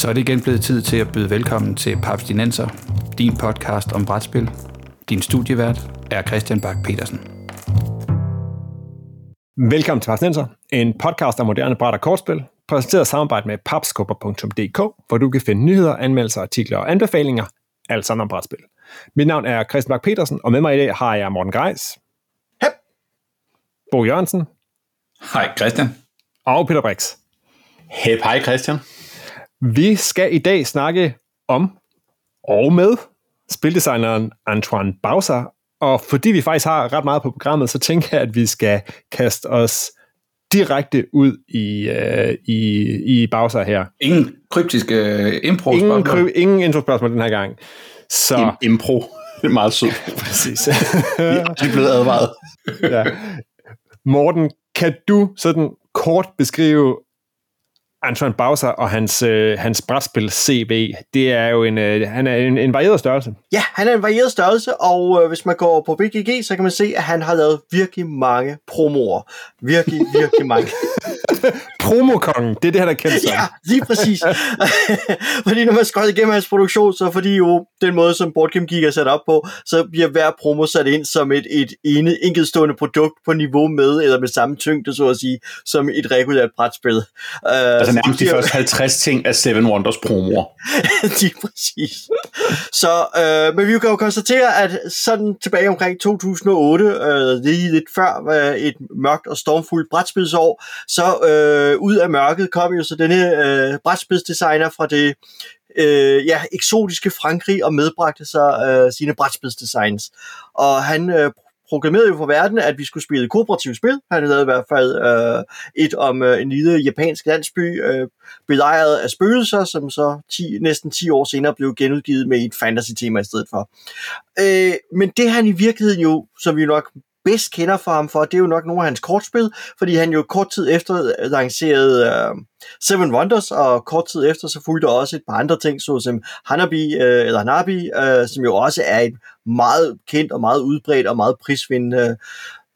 Så er det igen blevet tid til at byde velkommen til Paps Dinenser, din podcast om brætspil. Din studievært er Christian Bak petersen Velkommen til Paps Dinenser, en podcast om moderne bræt og kortspil, præsenteret i samarbejde med papskubber.dk, hvor du kan finde nyheder, anmeldelser, artikler og anbefalinger, alt sammen om brætspil. Mit navn er Christian Bak petersen og med mig i dag har jeg Morten Greis. Hep. Bo Jørgensen. Hej Christian. Og Peter Brix. Hep, hej Christian. Vi skal i dag snakke om og med spildesigneren Antoine Bauser, og fordi vi faktisk har ret meget på programmet, så tænker jeg, at vi skal kaste os direkte ud i, uh, i, i Bauser her. Ingen kryptiske uh, impro Ingen, kry- ingen intro-spørgsmål den her gang. Så... Im- impro. Det er meget sødt. Præcis. vi er blevet advaret. ja. Morten, kan du sådan kort beskrive Antoine Bowser og hans, øh, hans brætspil CV, det er jo en, øh, han er en, en varieret størrelse. Ja, han er en varieret størrelse, og øh, hvis man går på BGG, så kan man se, at han har lavet virkelig mange promoer. Virkelig, virkelig mange. Promokongen, det er det, han er kendt som. Ja, lige præcis. fordi når man skal igennem hans produktion, så fordi jo den måde, som Board Game Geek er sat op på, så bliver hver promo sat ind som et, et ene enkeltstående produkt på niveau med, eller med samme tyngde, så at sige, som et regulært brætspil. Uh, altså nærmest de, de første 50 ting af Seven Wonders promoer. lige præcis. Så, øh, men vi kan jo konstatere, at sådan tilbage omkring 2008, øh, lige lidt før øh, et mørkt og stormfuldt brætspilsår, så øh, Øh, ud af mørket kom jo så denne øh, brætspilsdesigner fra det øh, ja, eksotiske Frankrig og medbragte sig øh, sine brætspilsdesigns. Og han øh, proklamerede jo for verden, at vi skulle spille kooperativt spil. Han havde i hvert fald øh, et om øh, en lille japansk landsby, øh, belejret af spøgelser, som så 10, næsten 10 år senere blev genudgivet med et fantasy-tema i stedet for. Øh, men det han i virkeligheden jo, som vi nok bedst kender for ham for, det er jo nok nogle af hans kortspil, fordi han jo kort tid efter lancerede øh, Seven Wonders, og kort tid efter så fulgte også et par andre ting, såsom Hanabi, øh, eller Hanabi, øh, som jo også er et meget kendt og meget udbredt og meget prisvindende,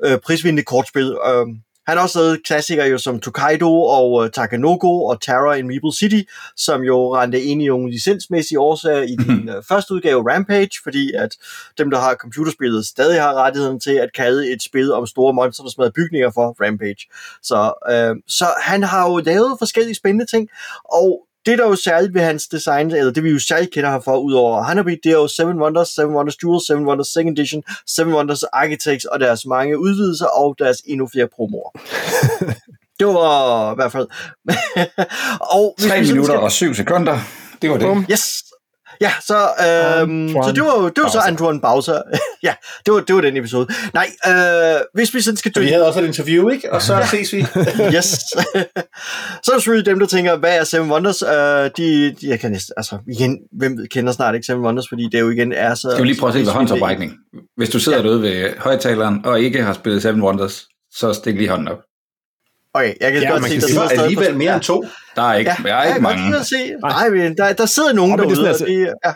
øh, prisvindende kortspil. Øh, han har også lavet klassikere jo som Tokaido og uh, Takanoko og Terror in Meeple City, som jo rendte ind i nogle licensmæssige årsager i den uh, første udgave Rampage, fordi at dem, der har computerspillet, stadig har rettigheden til at kalde et spil om store monster, der smadrer bygninger for Rampage. Så, uh, så han har jo lavet forskellige spændende ting, og det, der er jo særligt ved hans design, eller det vi jo særligt kender ham for, udover Hanabi, det er jo Seven Wonders, Seven Wonders Duel, Seven Wonders Second Edition, Seven Wonders Architects og deres mange udvidelser og deres endnu flere promoer. det var i hvert fald... og 3 minutter skal... og 7 sekunder. Det var det. Yes. Ja, så, øhm, så det var, det var så Antoine Bowser. ja, det var, det var den episode. Nej, øh, hvis vi sådan skal... Så vi havde også et interview, ikke? Og så ses vi. yes. så er der selvfølgelig dem, der tænker, hvad er Seven Wonders? Uh, de, de, jeg kan næsten, altså, igen, hvem kender snart ikke Seven Wonders, fordi det jo igen er så... Skal vi lige prøve at se ved håndsoprækning? Hvis du sidder ja. derude ved højtaleren og ikke har spillet Seven Wonders, så stik lige hånden op. Okay, jeg kan ja, godt man se, kan der sidder alligevel mere end to. Der er ikke, ja, der er ikke mange. Jeg kan se. Nej, men der, der sidder nogen derude, det altså, det, ja.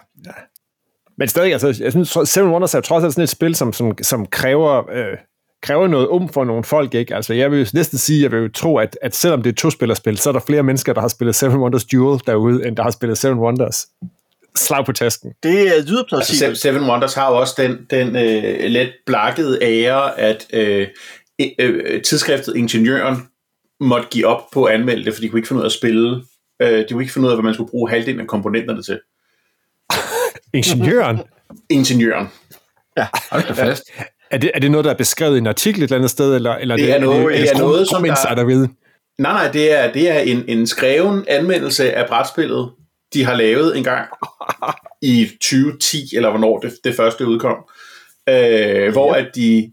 Men stadig, altså, jeg synes, Seven Wonders er trods alt sådan et spil, som, som, som kræver, øh, kræver noget om for nogle folk, ikke? Altså, jeg vil næsten sige, jeg vil jo tro, at, at selvom det er et to-spillerspil, så er der flere mennesker, der har spillet Seven Wonders Duel derude, end der har spillet Seven Wonders. Slag på tasken. Det lyder plausibelt. Altså, Seven Wonders har jo også den, den øh, let blakkede ære, at øh, øh, tidsskriftet Ingeniøren måtte give op på at anmelde det, fordi de kunne ikke finde ud af at spille. Øh, de kunne ikke finde ud af, hvad man skulle bruge halvdelen af komponenterne til. Ingeniøren? Ingeniøren. Ja, hold da fast. Er det, er det noget, der er beskrevet i en artikel et eller andet sted, eller, eller det er, noget, det, det er noget, som der... Ved? Nej, nej, det er, det er en, en skreven anmeldelse af brætspillet, de har lavet en gang i 2010, eller hvornår det, det første udkom, øh, hvor ja. at de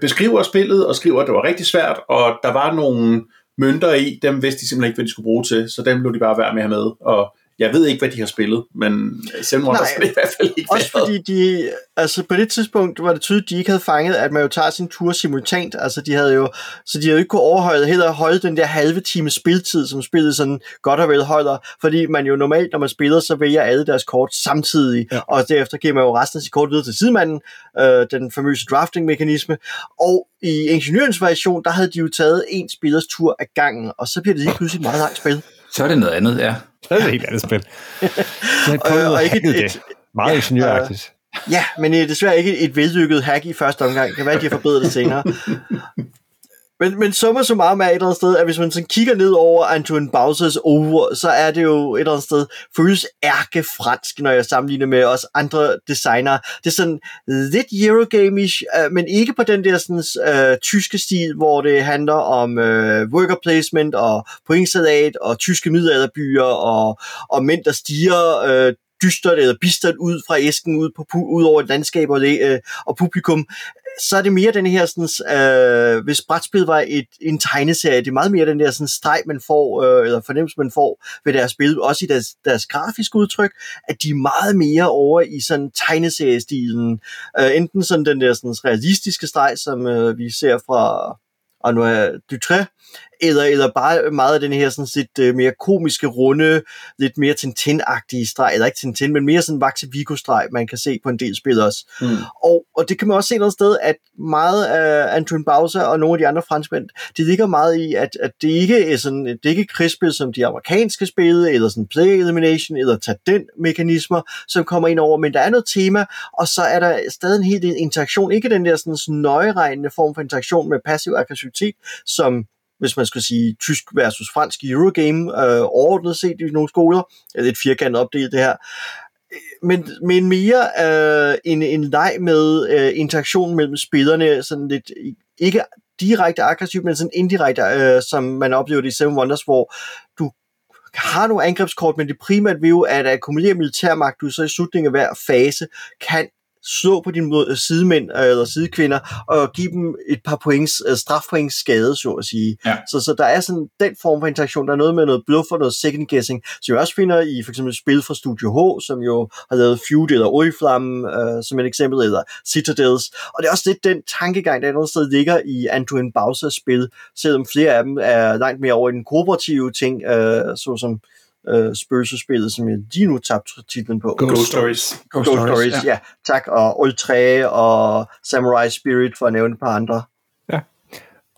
beskriver spillet og skriver, at det var rigtig svært, og der var nogle mønter i, dem vidste de simpelthen ikke, hvad de skulle bruge til, så dem blev de bare værd med at have med, og jeg ved ikke, hvad de har spillet, men Nej, det i hvert fald ikke Også været. fordi de, altså på det tidspunkt var det tydeligt, at de ikke havde fanget, at man jo tager sin tur simultant. Altså de havde jo, så de havde jo ikke kunne overholde, heller holde den der halve time spiltid, som spillet sådan godt og vel holder. Fordi man jo normalt, når man spiller, så vælger alle deres kort samtidig. Ja. Og derefter giver man jo resten af sit kort videre til sidemanden, øh, den famøse drafting-mekanisme. Og i ingeniørens variation, der havde de jo taget en spillers tur af gangen, og så bliver det lige pludselig et meget langt spil. Så er det noget andet, ja. Så er det et helt andet spil. Så jeg prøvede Og- og ikke et- det. Meget ingeniøragtigt. Ja, men øh, desværre ikke et vellykket hack i første omgang. Det kan være, at de har forbedret det senere. Men, men summa summarum er et eller andet sted, at hvis man sådan kigger ned over Antoine Bowsers over, så er det jo et eller andet sted, føles ærke fransk, når jeg sammenligner med os andre designer. Det er sådan lidt Eurogamish, øh, men ikke på den der sådan, øh, tyske stil, hvor det handler om øh, worker placement og pointsalat og tyske middelalderbyer og, og mænd, der stiger øh, dystert eller bistert ud fra æsken ud, på, ud over et landskab og, det, øh, og publikum, så er det mere den her, sådan, øh, hvis brætspil var et, en tegneserie, det er meget mere den der sådan, streg, man får, øh, eller fornemmelse, man får ved deres spil, også i deres, deres grafiske udtryk, at de er meget mere over i sådan tegneseriestilen. Øh, enten sådan den der sådan, realistiske streg, som øh, vi ser fra Arnaud Dutré, eller, eller bare meget af den her sådan lidt øh, mere komiske, runde, lidt mere Tintin-agtige streg, eller ikke Tintin, men mere sådan Vaxe Vigo-streg, man kan se på en del spil også. Mm. Og, og det kan man også se noget sted, at meget af Antoine Bowser og nogle af de andre franskmænd, det ligger meget i, at, at det ikke er sådan, det er ikke krigsspil som de amerikanske spil, eller sådan play elimination, eller tag den mekanismer, som kommer ind over, men der er noget tema, og så er der stadig en helt interaktion, ikke den der sådan, sådan nøjeregnende form for interaktion med passiv aggressivitet, som hvis man skal sige tysk versus fransk i Eurogame, øh, overordnet set i nogle skoler. Det er lidt firkantet opdelt det her men, men mere øh, en, en leg med øh, interaktion mellem spillerne, sådan lidt, ikke direkte aggressivt, men sådan indirekte, øh, som man oplever det i Seven Wonders, hvor du har nogle angrebskort, men det primært vil jo at akkumulere militærmagt, du så i slutningen af hver fase kan slå på dine mod- sidemænd øh, eller sidekvinder og give dem et par points, øh, strafpoints skade, så at sige. Ja. Så, så der er sådan den form for interaktion. Der er noget med noget bluff og noget second guessing, som jeg også finder i for eksempel spil fra Studio H, som jo har lavet Feud eller Oriflamme øh, som et eksempel, eller Citadels. Og det er også lidt den tankegang, der et andet sted ligger i Antoine Bowsers spil, selvom flere af dem er langt mere over i den kooperative ting, øh, såsom øh, spøgelsespillet, som jeg lige nu tabte titlen på. Ghost Stories. Ghost, Ghost Stories, ja. ja. Tak. Og Ultra og Samurai Spirit, for at nævne et par andre.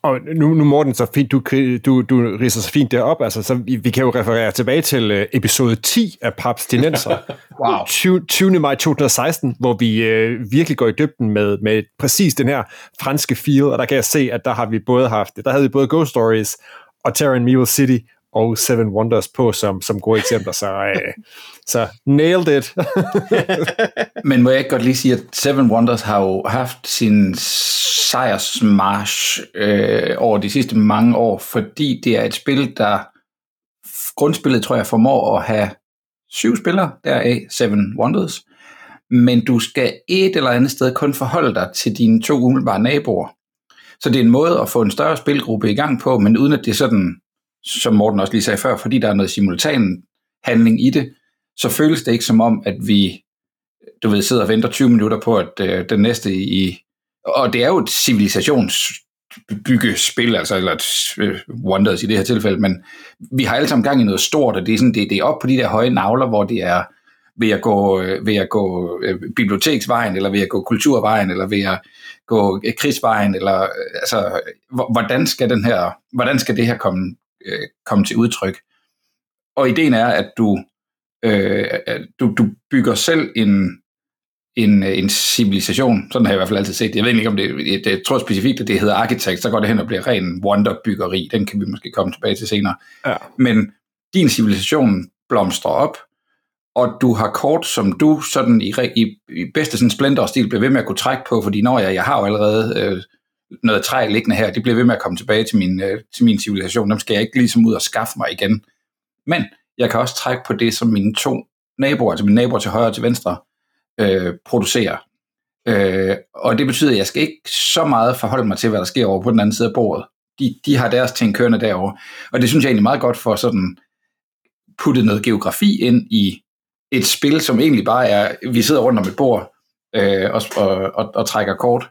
Og nu, nu Morten, så fint, du, du, du riser så fint derop, altså, så vi, vi kan jo referere tilbage til uh, episode 10 af Paps Dinenser. Wow. 20, 20. maj 2016, hvor vi uh, virkelig går i dybden med, med præcis den her franske feel, og der kan jeg se, at der har vi både haft, der havde vi både Ghost Stories og Terra and Meal City og Seven Wonders på som, som gode eksempler, så, øh, så nailed it. Men må jeg ikke godt lige sige, at Seven Wonders har jo haft sin sejrsmarsch øh, over de sidste mange år, fordi det er et spil, der grundspillet, tror jeg, formår at have syv spillere, deraf Seven Wonders, men du skal et eller andet sted kun forholde dig til dine to umiddelbare naboer. Så det er en måde at få en større spilgruppe i gang på, men uden at det er sådan, som Morten også lige sagde før, fordi der er noget simultan handling i det, så føles det ikke som om, at vi du ved, sidder og venter 20 minutter på, at øh, den næste i... Og det er jo et civilisationsbyggespil, altså, eller et øh, Wonders i det her tilfælde, men vi har alle sammen gang i noget stort, og det er, sådan, det, det er op på de der høje navler, hvor det er ved at gå, øh, ved at gå øh, biblioteksvejen, eller ved at gå kulturvejen, eller ved at gå øh, krigsvejen, eller øh, altså, hvordan skal, den her, hvordan skal det her komme, øh, komme til udtryk? Og ideen er, at du, øh, du, du bygger selv en, en, en civilisation. Sådan har jeg i hvert fald altid set det. Jeg ved ikke, om det, det jeg tror specifikt, at det hedder arkitekt, så går det hen og bliver ren wonderbyggeri. Den kan vi måske komme tilbage til senere. Ja. Men din civilisation blomstrer op, og du har kort, som du sådan i, i, i bedste sådan splendor-stil bliver ved med at kunne trække på, fordi når jeg, jeg har jo allerede øh, noget træ liggende her, det bliver ved med at komme tilbage til min, øh, til min civilisation. Dem skal jeg ikke ligesom ud og skaffe mig igen. Men jeg kan også trække på det, som mine to naboer, altså mine naboer til højre og til venstre, øh, producerer. Øh, og det betyder, at jeg skal ikke så meget forholde mig til, hvad der sker over på den anden side af bordet. De, de har deres ting kørende derovre. Og det synes jeg egentlig meget godt for sådan puttet noget geografi ind i et spil, som egentlig bare er, vi sidder rundt om et bord øh, og, og, og, og trækker kort.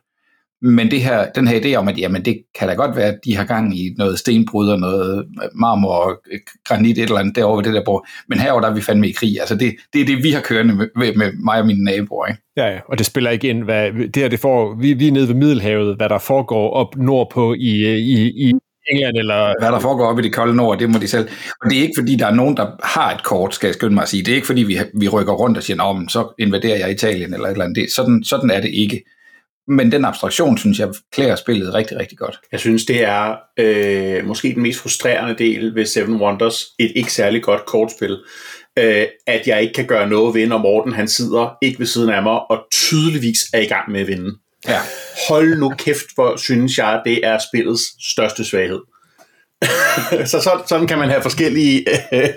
Men det her, den her idé om, at jamen, det kan da godt være, at de har gang i noget stenbrud og noget marmor og granit, et eller andet derovre ved det der bord. Men herover der er vi fandme i krig. Altså det, det er det, vi har kørende med, med, mig og mine naboer. Ikke? Ja, ja, og det spiller ikke ind, hvad, det her, det får, vi, vi er nede ved Middelhavet, hvad der foregår op nordpå i, i, i England eller... Hvad der foregår op i det kolde nord, det må de selv. Og det er ikke, fordi der er nogen, der har et kort, skal jeg skynde mig at sige. Det er ikke, fordi vi, vi rykker rundt og siger, om så invaderer jeg Italien eller et eller andet. Det, sådan, sådan er det ikke. Men den abstraktion, synes jeg, klæder spillet rigtig, rigtig godt. Jeg synes, det er øh, måske den mest frustrerende del ved Seven Wonders, et ikke særlig godt kortspil, øh, at jeg ikke kan gøre noget ved, når Morten han sidder ikke ved siden af mig, og tydeligvis er i gang med at vinde. Ja. Hold nu kæft, hvor synes jeg, det er spillets største svaghed. så sådan, sådan kan man have forskellige øh,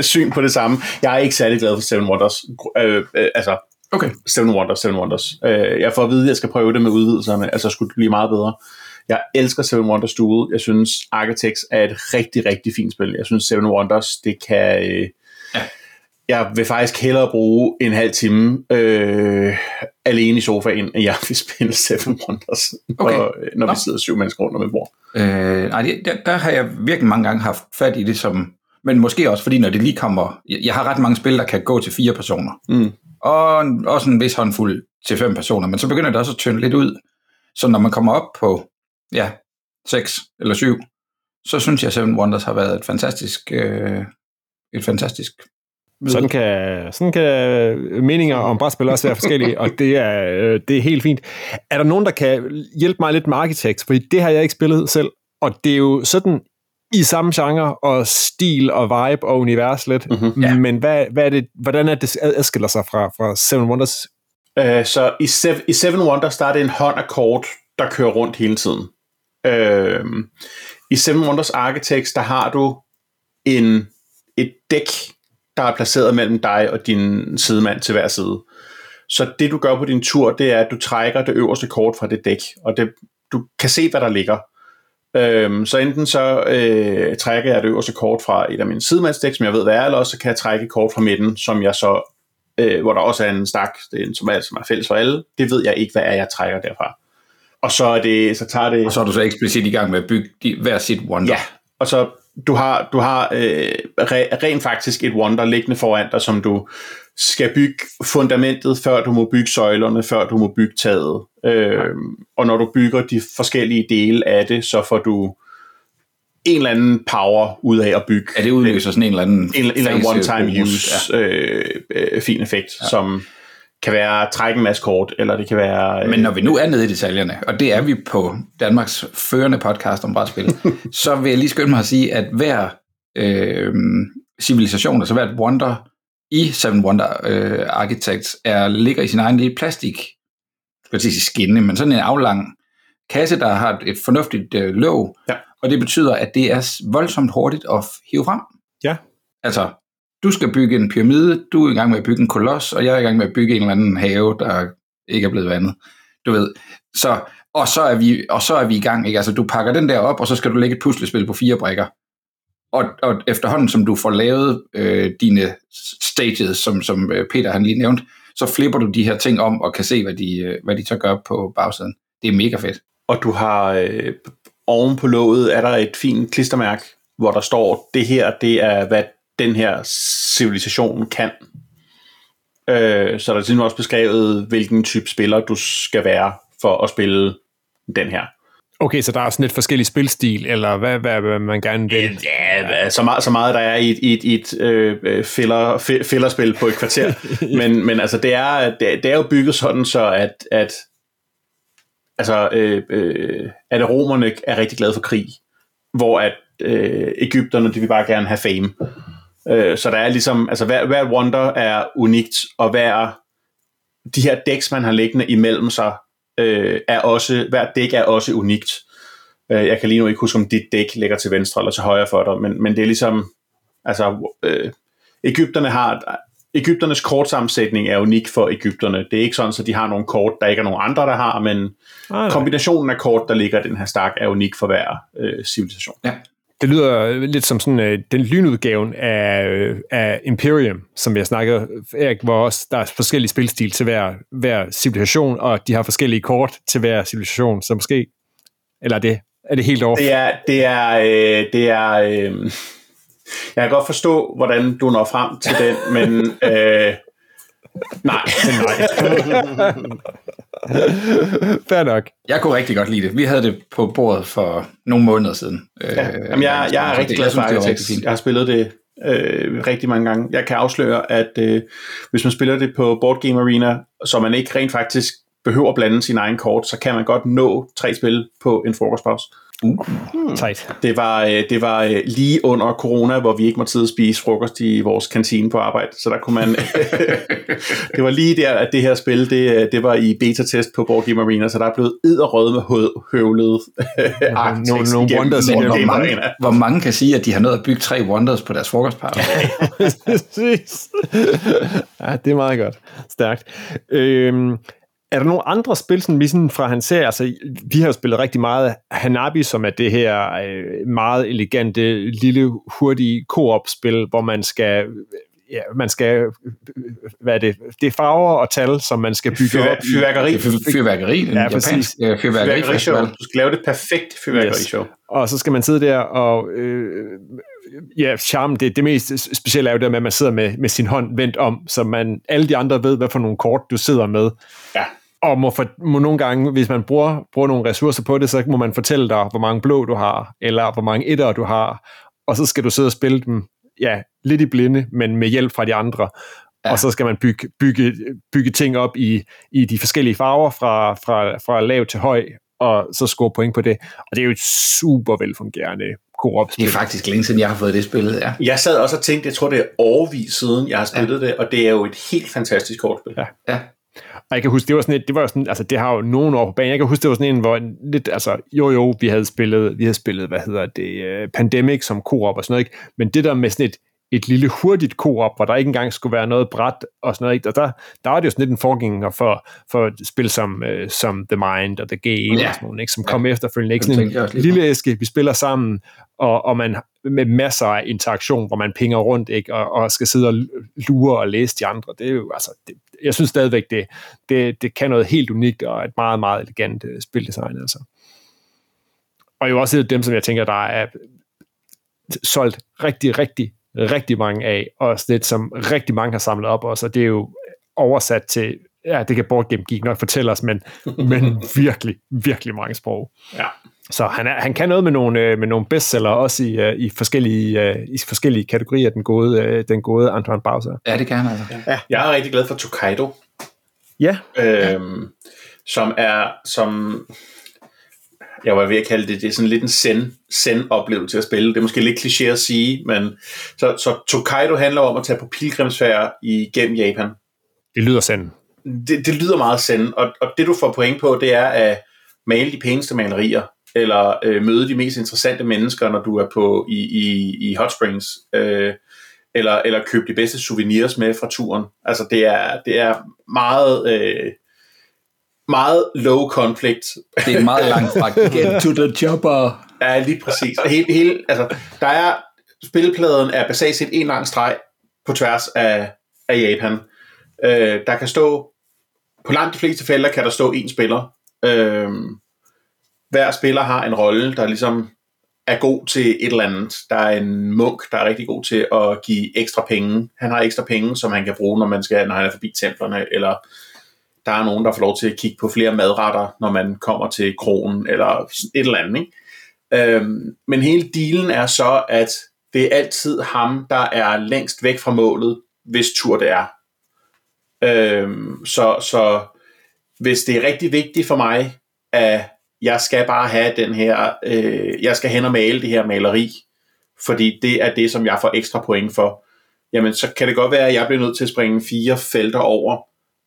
syn på det samme. Jeg er ikke særlig glad for Seven Wonders. Øh, øh, altså, Okay. Seven Wonders, Seven Wonders. Øh, jeg får at vide, at jeg skal prøve det med udvidelserne, altså skulle det blive meget bedre. Jeg elsker Seven Wonders Duel. Jeg synes, Architects er et rigtig, rigtig fint spil. Jeg synes, Seven Wonders, det kan... Øh, Ja. Jeg vil faktisk hellere bruge en halv time øh, alene i sofaen, end jeg vil spille Seven Wonders, Okay. når, når vi sidder syv mennesker rundt om et bord. Øh, nej, der, der har jeg virkelig mange gange haft fat i det som... Men måske også, fordi når det lige kommer... Jeg, jeg har ret mange spil, der kan gå til fire personer. Mm. Og en- også en vis håndfuld til fem personer. Men så begynder det også at tynde lidt ud. Så når man kommer op på, ja, seks eller syv, så synes jeg, Seven Wonders har været et fantastisk... Øh, et fantastisk Sådan kan, sådan kan øh, meninger om brætspil også være forskellige, og det er, øh, det er helt fint. Er der nogen, der kan hjælpe mig lidt med Architects? Fordi det har jeg ikke spillet selv, og det er jo sådan i samme genre og stil og vibe og univers lidt. Mhm. Ja. Men hvad, hvad er det, hvordan er det ad- adskiller sig fra, fra Seven Wonders? Øh, så i, Seven, i Seven Wonders, der er det en hånd af kort, der kører rundt hele tiden. Øh, I Seven Wonders Architects, der har du en, et dæk, der er placeret mellem dig og din sidemand til hver side. Så det du gør på din tur, det er, at du trækker det øverste kort fra det dæk, og det, du kan se, hvad der ligger. Øhm, så enten så øh, trækker jeg det øverste kort fra et af mine sidemandsdæk, som jeg ved, hvad er, eller også så kan jeg trække et kort fra midten, som jeg så øh, hvor der også er en stak, det er en, som, er, som er fælles for alle. Det ved jeg ikke, hvad er, jeg trækker derfra. Og så, er det, så tager det... Og så er du så eksplicit i gang med at bygge de, hver sit wonder. Ja, og så du har, du har øh, re, rent faktisk et wonder liggende foran dig, som du skal bygge fundamentet, før du må bygge søjlerne, før du må bygge taget. Øh, og når du bygger de forskellige dele af det, så får du en eller anden power ud af at bygge Er det udløser sådan en eller anden... en, en eller anden one-time use øh, øh, fin effekt, ja. som kan være trække en masse kort, eller det kan være... Øh, Men når vi nu er nede i detaljerne, og det er vi på Danmarks førende podcast om brætspil, så vil jeg lige skynde mig at sige, at hver øh, civilisation, altså hvert wonder i Seven Wonder øh, Architects, er, ligger i sin egen lille plastik, skal jeg sige skinne, men sådan en aflang kasse, der har et fornuftigt øh, låg, Ja. og det betyder, at det er voldsomt hurtigt at hive frem. Ja. Altså, du skal bygge en pyramide, du er i gang med at bygge en koloss, og jeg er i gang med at bygge en eller anden have, der ikke er blevet vandet. Du ved. Så, og, så er vi, og så er vi i gang. Ikke? Altså, du pakker den der op, og så skal du lægge et puslespil på fire brækker. Og, og efterhånden, som du får lavet øh, dine stages, som, som øh, Peter han lige nævnte, så flipper du de her ting om, og kan se, hvad de, øh, hvad de så gør på bagsiden. Det er mega fedt. og du har øh, oven på låget er der et fint klistermærke, hvor der står, det her, det er, hvad den her civilisation kan. Øh, så der er simpelthen også beskrevet, hvilken type spiller du skal være for at spille den her. Okay, så der er sådan lidt forskellig spilstil, eller hvad, hvad, hvad man gerne vil? Ja, så meget, så meget der er i et, i et, i et øh, øh, filler, fi- fillerspil på et kvarter. men, men altså, det er, det, er jo bygget sådan, så at, at altså, øh, øh, at romerne er rigtig glade for krig, hvor at øh, Ægypterne, de vil bare gerne have fame. Øh, så der er ligesom, altså hver, hver wonder er unikt, og hver de her dæks, man har liggende imellem sig, øh, er også, hver dæk er også unikt. Øh, jeg kan lige nu ikke huske, om dit dæk ligger til venstre eller til højre for dig, men, men det er ligesom, altså, øh, Ægypterne har, Ægypternes kortsammensætning er unik for Ægypterne. Det er ikke sådan, at de har nogle kort, der ikke er nogen andre, der har, men nej. kombinationen af kort, der ligger i den her stak, er unik for hver øh, civilisation. Det lyder lidt som sådan øh, den lynudgaven af, øh, af Imperium, som jeg snakkede, Erik, hvor også der er forskellige spilstil til hver, hver civilisation, og de har forskellige kort til hver civilisation, så måske, eller er det, er det helt over? Det er, det er, øh, det er, øh, jeg kan godt forstå, hvordan du når frem til den, men øh, Nej. Nej. Fair nok. Jeg kunne rigtig godt lide det. Vi havde det på bordet for nogle måneder siden. Ja. Jamen, jeg, jeg er rigtig glad for Architects. Jeg har spillet det øh, rigtig mange gange. Jeg kan afsløre, at øh, hvis man spiller det på Board Game Arena, så man ikke rent faktisk behøver at blande sin egen kort, så kan man godt nå tre spil på en frokostpause. Uh. Tight. Det var, øh, det var øh, lige under corona, hvor vi ikke måtte sidde og spise frokost i vores kantine på arbejde, så der kunne man... det var lige der, at det her spil, det, øh, det var i beta-test på Board Game Arena, så der er blevet edderrød med høvlet Nogle, nogle wonders Men i hvor det. mange, hvor mange kan sige, at de har nået at bygge tre wonders på deres frokostpause? Præcis. ja, det er meget godt. Stærkt. Øhm, er der nogle andre spil, som vi sådan fra han ser, altså vi har jo spillet rigtig meget Hanabi, som er det her øh, meget elegante, lille, hurtige koop-spil, hvor man skal ja, man skal, hvad er det, det er farver og tal, som man skal bygge Fyr, op. i- fyrværkeri. Er fyrværkeri, Ja, ja, præcis. japansk øh, fyrværkerifestival. Fyrværkerishow. Du skal lave det perfekt fyrværkerishow. Og så skal man sidde der og... Øh, ja, charme, det, det mest specielle er jo det med, at man sidder med, med sin hånd vendt om, så man, alle de andre ved, hvad for nogle kort du sidder med. Ja. Og må, for, må nogle gange, hvis man bruger, bruger nogle ressourcer på det, så må man fortælle dig, hvor mange blå du har, eller hvor mange etter du har, og så skal du sidde og spille dem, ja, lidt i blinde, men med hjælp fra de andre. Ja. Og så skal man bygge, bygge, bygge ting op i, i de forskellige farver, fra, fra, fra lav til høj, og så score point på det. Og det er jo et super velfungerende koop-spil. Det er faktisk længe siden, jeg har fået det spillet, ja. Jeg sad også og tænkte, jeg tror det er overvis siden, jeg har spillet ja. det, og det er jo et helt fantastisk kortspil. Ja. ja. Og jeg kan huske, det var sådan et, det var jo sådan, altså det har jo nogen år på banen. Jeg kan huske, det var sådan en, hvor en lidt, altså jo jo, vi havde spillet, vi havde spillet, hvad hedder det, uh, Pandemic som koop og sådan noget, ikke? Men det der med sådan et, et lille hurtigt koop, hvor der ikke engang skulle være noget bræt og sådan noget? Og der, der var det jo sådan lidt en forgænger for, for et spil som, uh, som The Mind og The Game Ja. og sådan noget, ikke? Som kom efterfølgende. Ikke sådan en lille æske, vi spiller sammen, og, og man med masser af interaktion, hvor man pinger rundt, ikke? Og, og skal sidde og lure og læse de andre. Det er jo, altså, det, jeg synes stadigvæk, det, det, det kan noget helt unikt, og et meget, meget elegant øh, spildesign, altså. Og jo også et af dem, som jeg tænker, der er solgt rigtig, rigtig, rigtig mange af, og lidt, som rigtig mange har samlet op også, og det er jo oversat til, ja, det kan Board Game Geek nok fortælle os, men, men virkelig, virkelig mange sprog. Ja. Så han, er, han kan noget med nogle, øh, med nogle bestseller, også i, øh, i, forskellige, øh, i forskellige kategorier, den gode, den gode Antoine Bowser. Ja, det kan han altså. Ja. Jeg er rigtig glad for Tokaido, Ja, øhm, som er, som jeg var ved at kalde det, det er sådan lidt en zen, zen-oplevelse at spille. Det er måske lidt kliché at sige, men så, så Tokaido handler om at tage på pilgrimsfærd igennem Japan. det lyder sand. det, det lyder meget zen, og, og det du får point på, det er at male de pæneste malerier, eller øh, møde de mest interessante mennesker, når du er på i, i, i Hot Springs, øh, eller, eller købe de bedste souvenirs med fra turen. Altså det er, det er meget, øh, meget low conflict. Det er meget langt fra get to the chopper. Ja, lige præcis. Hele, hele, altså, der er, spilpladen er basalt set en lang streg på tværs af, af Japan. Øh, der kan stå, på langt de fleste felter kan der stå en spiller. Øh, hver spiller har en rolle, der ligesom er god til et eller andet. Der er en munk, der er rigtig god til at give ekstra penge. Han har ekstra penge, som han kan bruge, når man skal, når han er forbi templerne, eller der er nogen, der får lov til at kigge på flere madretter, når man kommer til kronen, eller et eller andet. Ikke? Øhm, men hele dealen er så, at det er altid ham, der er længst væk fra målet, hvis tur det er. Øhm, så, så hvis det er rigtig vigtigt for mig, at jeg skal bare have den her, øh, jeg skal hen og male det her maleri, fordi det er det, som jeg får ekstra point for, jamen så kan det godt være, at jeg bliver nødt til at springe fire felter over,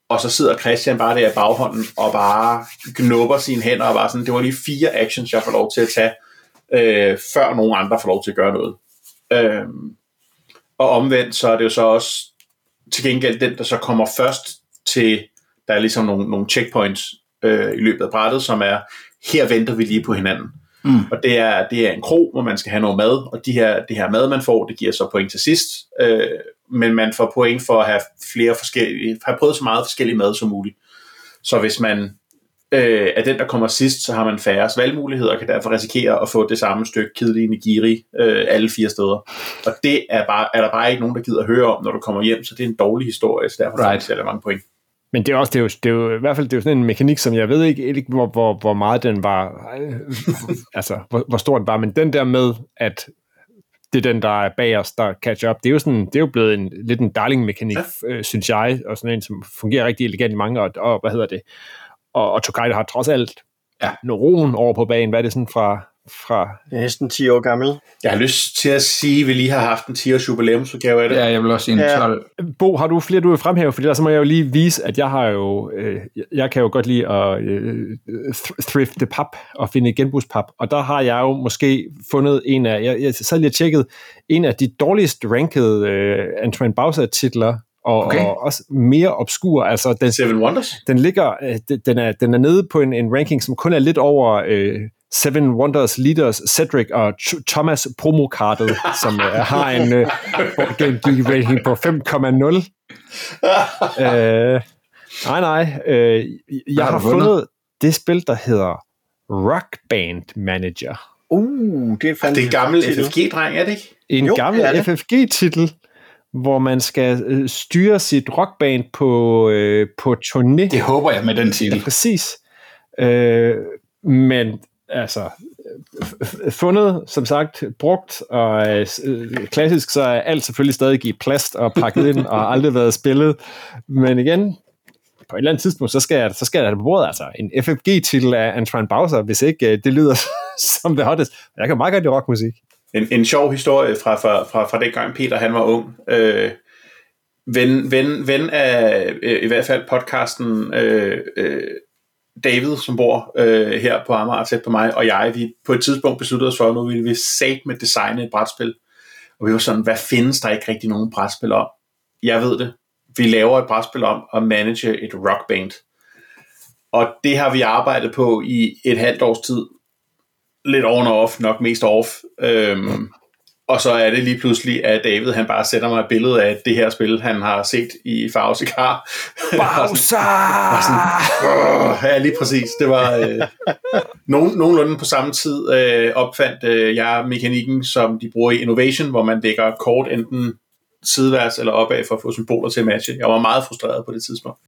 og så sidder Christian bare der i baghånden og bare knupper sine hænder og bare sådan, det var lige fire actions, jeg får lov til at tage, øh, før nogen andre får lov til at gøre noget. Øhm, og omvendt, så er det jo så også til gengæld den, der så kommer først til, der er ligesom nogle, nogle checkpoints øh, i løbet af brættet, som er, her venter vi lige på hinanden. Mm. Og det er, det er en krog, hvor man skal have noget mad, og de her, det her mad, man får, det giver så point til sidst. Øh, men man får point for at have flere forskellige, have prøvet så meget forskellige mad som muligt. Så hvis man øh, er den, der kommer sidst, så har man færre valgmuligheder og kan derfor risikere at få det samme stykke kedelig nigiri øh, alle fire steder. Og det er, bare, er der bare ikke nogen, der gider at høre om, når du kommer hjem, så det er en dårlig historie, så derfor right. får mange point. Men det er også det er jo, det er jo, i hvert fald det er jo sådan en mekanik, som jeg ved ikke, ikke hvor, hvor, hvor meget den var, altså hvor, hvor stor den var, men den der med, at det er den, der er bag os, der catch up. Det er jo, sådan, det er jo blevet en, lidt en darling-mekanik, ja. øh, synes jeg, og sådan en, som fungerer rigtig elegant i mange, og, og hvad hedder det, og, og Tokaj har trods alt ja. roen over på banen. Hvad er det sådan fra... fra det er næsten 10 år gammel. Jeg har lyst til at sige, at vi lige har haft en 10 års jubilæumsudgave af det. Ja, jeg vil også sige en ja. 12. Bo, har du flere, du vil fremhæve? Fordi der så må jeg jo lige vise, at jeg har jo, øh, jeg kan jo godt lide at øh, thrifte pap og finde genbrugspap. Og der har jeg jo måske fundet en af, jeg, jeg så lige tjekket, en af de dårligst rankede øh, Antoine Bausa-titler og, okay. og også mere obskur. Altså, den, Seven Wonders? Den ligger, øh, den er, den er nede på en, en ranking, som kun er lidt over øh, Seven Wonders Leaders, Cedric og Thomas promokartet, som øh, har en øh, rating på 5,0. øh, nej, nej. Øh, jeg har, har fundet det spil, der hedder Rock Band Manager. Uh, det er, det er en gammel FFG-dreng, er det ikke? En jo, gammel FFG-titel, hvor man skal øh, styre sit rockband på, øh, på turné. Det håber jeg med den titel. Ja, præcis. Øh, men altså, fundet, som sagt, brugt, og øh, klassisk, så er alt selvfølgelig stadig i plast og pakket ind, og aldrig været spillet. Men igen, på et eller andet tidspunkt, så skal jeg, så skal jeg på bordet, altså en FFG-titel af Antoine Bowser, hvis ikke øh, det lyder som det hottest. Jeg kan meget godt lide rockmusik en, en sjov historie fra, fra, fra, fra den gang Peter han var ung. Øh, ven, ven, ven af øh, i hvert fald podcasten øh, øh, David, som bor øh, her på Amager tæt på mig, og jeg, vi på et tidspunkt besluttede os for, at nu ville vi sat med designe et brætspil. Og vi var sådan, hvad findes der ikke rigtig nogen brætspil om? Jeg ved det. Vi laver et brætspil om at manage et rockband. Og det har vi arbejdet på i et halvt års tid, lidt on og off, nok mest off. Øhm, og så er det lige pludselig, at David han bare sætter mig et billede af det her spil, han har set i Farve Cigar. Bowser! ja, lige præcis. Det var øh, nogen, nogenlunde på samme tid øh, opfandt øh, jeg mekanikken, som de bruger i Innovation, hvor man lægger kort enten sideværs eller opad for at få symboler til at matche. Jeg var meget frustreret på det tidspunkt.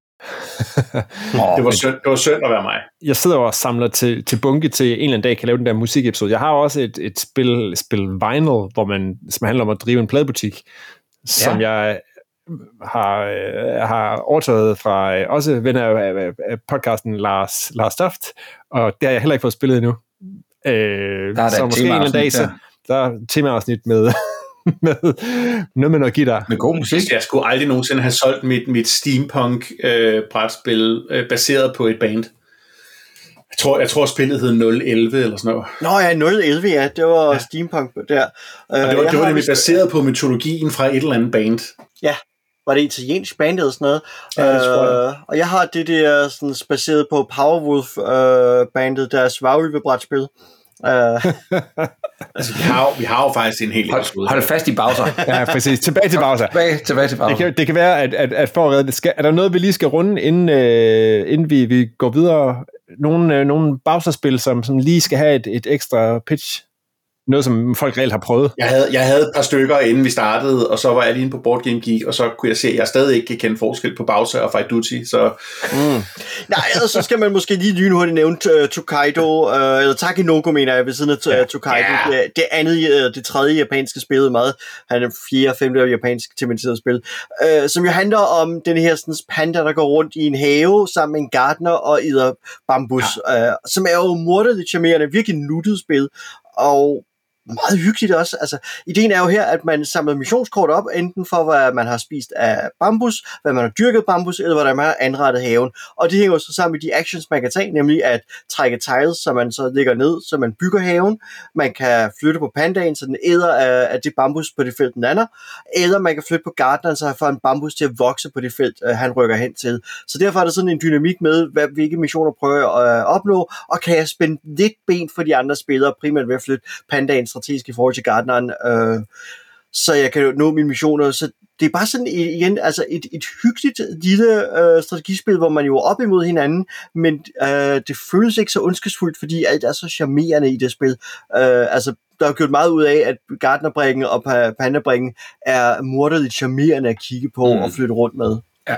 Det, var synd, det var synd at være mig. Jeg sidder og samler til, til bunke til en eller anden dag kan lave den der musikepisode. Jeg har også et, et spil, spil Vinyl, hvor man, som handler om at drive en pladebutik, ja. som jeg har, øh, har overtaget fra øh, også venner af, af podcasten Lars, Lars Stoft, og det har jeg heller ikke fået spillet endnu. Øh, der er så måske en eller anden dag, så, der er temaafsnit med med, noget med noget guitar. Med god musik. Jeg skulle aldrig nogensinde have solgt mit, mit steampunk øh, brætspil øh, baseret på et band. Jeg tror, jeg tror spillet hed 011 eller sådan noget. Nå ja, 011, ja, det var ja. steampunk der. Og det var, øh, det var nemlig baseret på mytologien fra et eller andet band. Ja, var det italiensk band eller sådan noget. Ja, det øh, og jeg har det der sådan, baseret på Powerwolf øh, bandet, deres Vaulve-brætspil. Uh. altså, vi, har, vi har jo faktisk en helt hold, hold fast i Bowser. ja, præcis. Tilbage til Bowser. Tilbage, tilbage til Bowser. Det kan, det kan være, at, at, at for at redde det, skal, er der noget, vi lige skal runde, inden, øh, inden vi, vi går videre? Nogle, øh, nogle Bowser-spil, som, som lige skal have et, et ekstra pitch? Noget, som folk reelt har prøvet. Jeg havde, jeg havde et par stykker, inden vi startede, og så var jeg lige inde på Board Game Geek, og så kunne jeg se, at jeg stadig ikke kan kende forskel på Bowser og Fight Duty. Så... Mm. Nej, altså, så skal man måske lige lynhurtigt nævne uh, Tokaido, uh, eller Takinoko, mener jeg, ved siden af uh, ja. Tokaido. Ja. Det, det andet, uh, det tredje japanske spil meget. Han er fjerde og femte japansk tematiseret spil. Uh, som jo handler om den her sådan, panda, der går rundt i en have sammen med en gardener og æder bambus, ja. uh, som er jo morderligt charmerende, virkelig nuttet spil. Og meget hyggeligt også. Altså, ideen er jo her, at man samler missionskort op, enten for, hvad man har spist af bambus, hvad man har dyrket bambus, eller hvordan man har anrettet haven. Og det hænger så sammen med de actions, man kan tage, nemlig at trække tiles, så man så ligger ned, så man bygger haven. Man kan flytte på pandaen, så den æder øh, af, af det bambus på det felt, den anden. Eller man kan flytte på gardneren, så han får en bambus til at vokse på det felt, øh, han rykker hen til. Så derfor er der sådan en dynamik med, hvad, hvilke missioner prøver at øh, opnå, og kan jeg spænde lidt ben for de andre spillere, primært ved at flytte pandaen strategisk i forhold til Gardneren. Øh, så jeg kan nå mine missioner. Så det er bare sådan igen altså et, et hyggeligt lille øh, strategispil, hvor man jo er op imod hinanden, men øh, det føles ikke så ondskabsfuldt, fordi alt er så charmerende i det spil. Øh, altså, der er gjort meget ud af, at Gardnerbringen og Pandabringen er morderligt charmerende at kigge på mm. og flytte rundt med. Ja.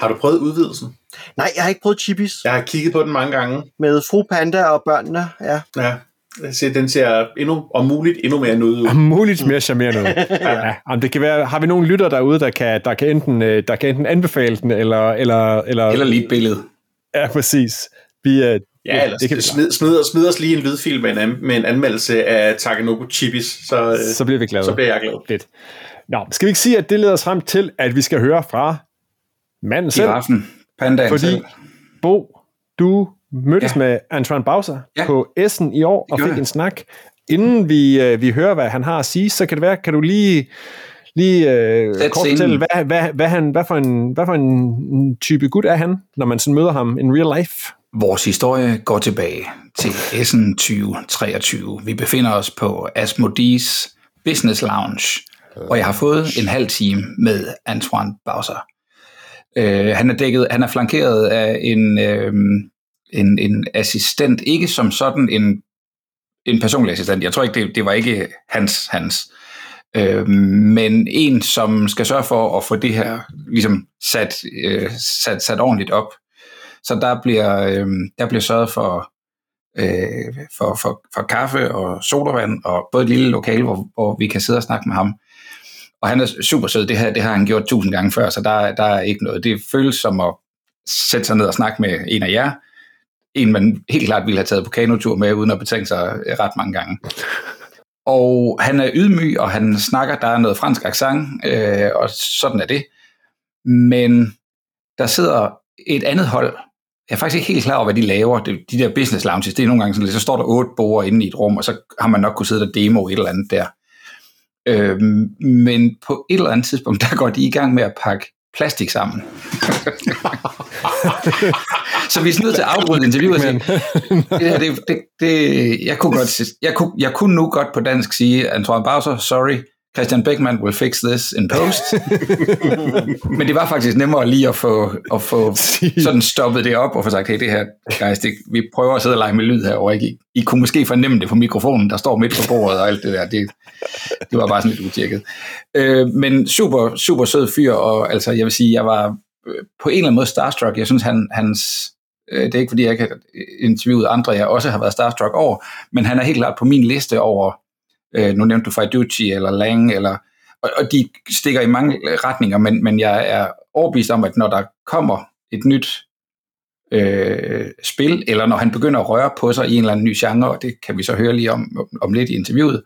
Har du prøvet udvidelsen? Nej, jeg har ikke prøvet Chibis. Jeg har kigget på den mange gange. Med fru Panda og børnene, ja. Ja, Se, den ser endnu, om muligt endnu mere nødt ud. Om muligt mere charmerende ud. ja. Om det kan være, har vi nogle lytter derude, der kan, der kan, enten, øh, der kan enten anbefale den, eller... Eller, eller, eller lige et billede. Ja, præcis. Vi, uh, Ja, eller det kan smid, smid, smid os lige en lydfil med en, med en anmeldelse af Takenoko Chibis, så, øh, så bliver vi glade. Så bliver jeg glad. Fedt. Nå, skal vi ikke sige, at det leder os frem til, at vi skal høre fra manden selv? Giraffen. Pandaen Fordi, selv. Bo, du mødtes ja. med Antoine Bowser ja. på Essen i år og fik det. en snak. Inden vi, øh, vi hører, hvad han har at sige, så kan det være, kan du lige, lige øh, kort fortælle, hvad, hvad, hvad, han, hvad, for en, hvad for en type gut er han, når man sådan møder ham in real life? Vores historie går tilbage til Essen 2023. Vi befinder os på Asmodis Business Lounge, og jeg har fået en halv time med Antoine Bowser. Øh, han er dækket, han er flankeret af en, øh, en, en assistent, ikke som sådan en, en personlig assistent. Jeg tror ikke, det, det var ikke hans, hans. Øh, men en, som skal sørge for at få det her ligesom sat, øh, sat, sat ordentligt op. Så der bliver, øh, der bliver sørget for, øh, for, for, for kaffe og sodavand, og både et lille lokale, hvor, hvor vi kan sidde og snakke med ham. Og han er super sød, det, her, det har han gjort tusind gange før, så der, der er ikke noget. Det føles som at sætte sig ned og snakke med en af jer, en man helt klart ville have taget på kanotur med, uden at betænke sig øh, ret mange gange. Og han er ydmyg, og han snakker, der er noget fransk accent, øh, og sådan er det. Men der sidder et andet hold, jeg er faktisk ikke helt klar over, hvad de laver, de, de der business lounges, det er nogle gange sådan, så står der otte borer inde i et rum, og så har man nok kunne sidde og demo et eller andet der. Øh, men på et eller andet tidspunkt, der går de i gang med at pakke plastik sammen. så vi er nødt til at afbryde interviewet og sige, det, det, det, det, jeg, kunne godt, jeg, kunne, jeg kunne nu godt på dansk sige, Antoine Bowser, sorry, Christian Beckman will fix this in post. Men det var faktisk nemmere lige at få, at få sådan stoppet det op og få sagt, hey, det her, guys, det, vi prøver at sidde og lege med lyd herovre. Ikke? I, I kunne måske fornemme det på mikrofonen, der står midt på bordet og alt det der. Det, det var bare sådan lidt utjekket. Øh, men super, super sød fyr, og altså, jeg vil sige, jeg var øh, på en eller anden måde starstruck. Jeg synes, han, hans, øh, det er ikke fordi, jeg kan interviewe andre, jeg også har været starstruck over, men han er helt klart på min liste over Øh, nu nævnte du Faiducci eller Lang, eller, og, og de stikker i mange retninger, men, men jeg er overbevist om, at når der kommer et nyt øh, spil, eller når han begynder at røre på sig i en eller anden ny genre, og det kan vi så høre lige om, om lidt i interviewet,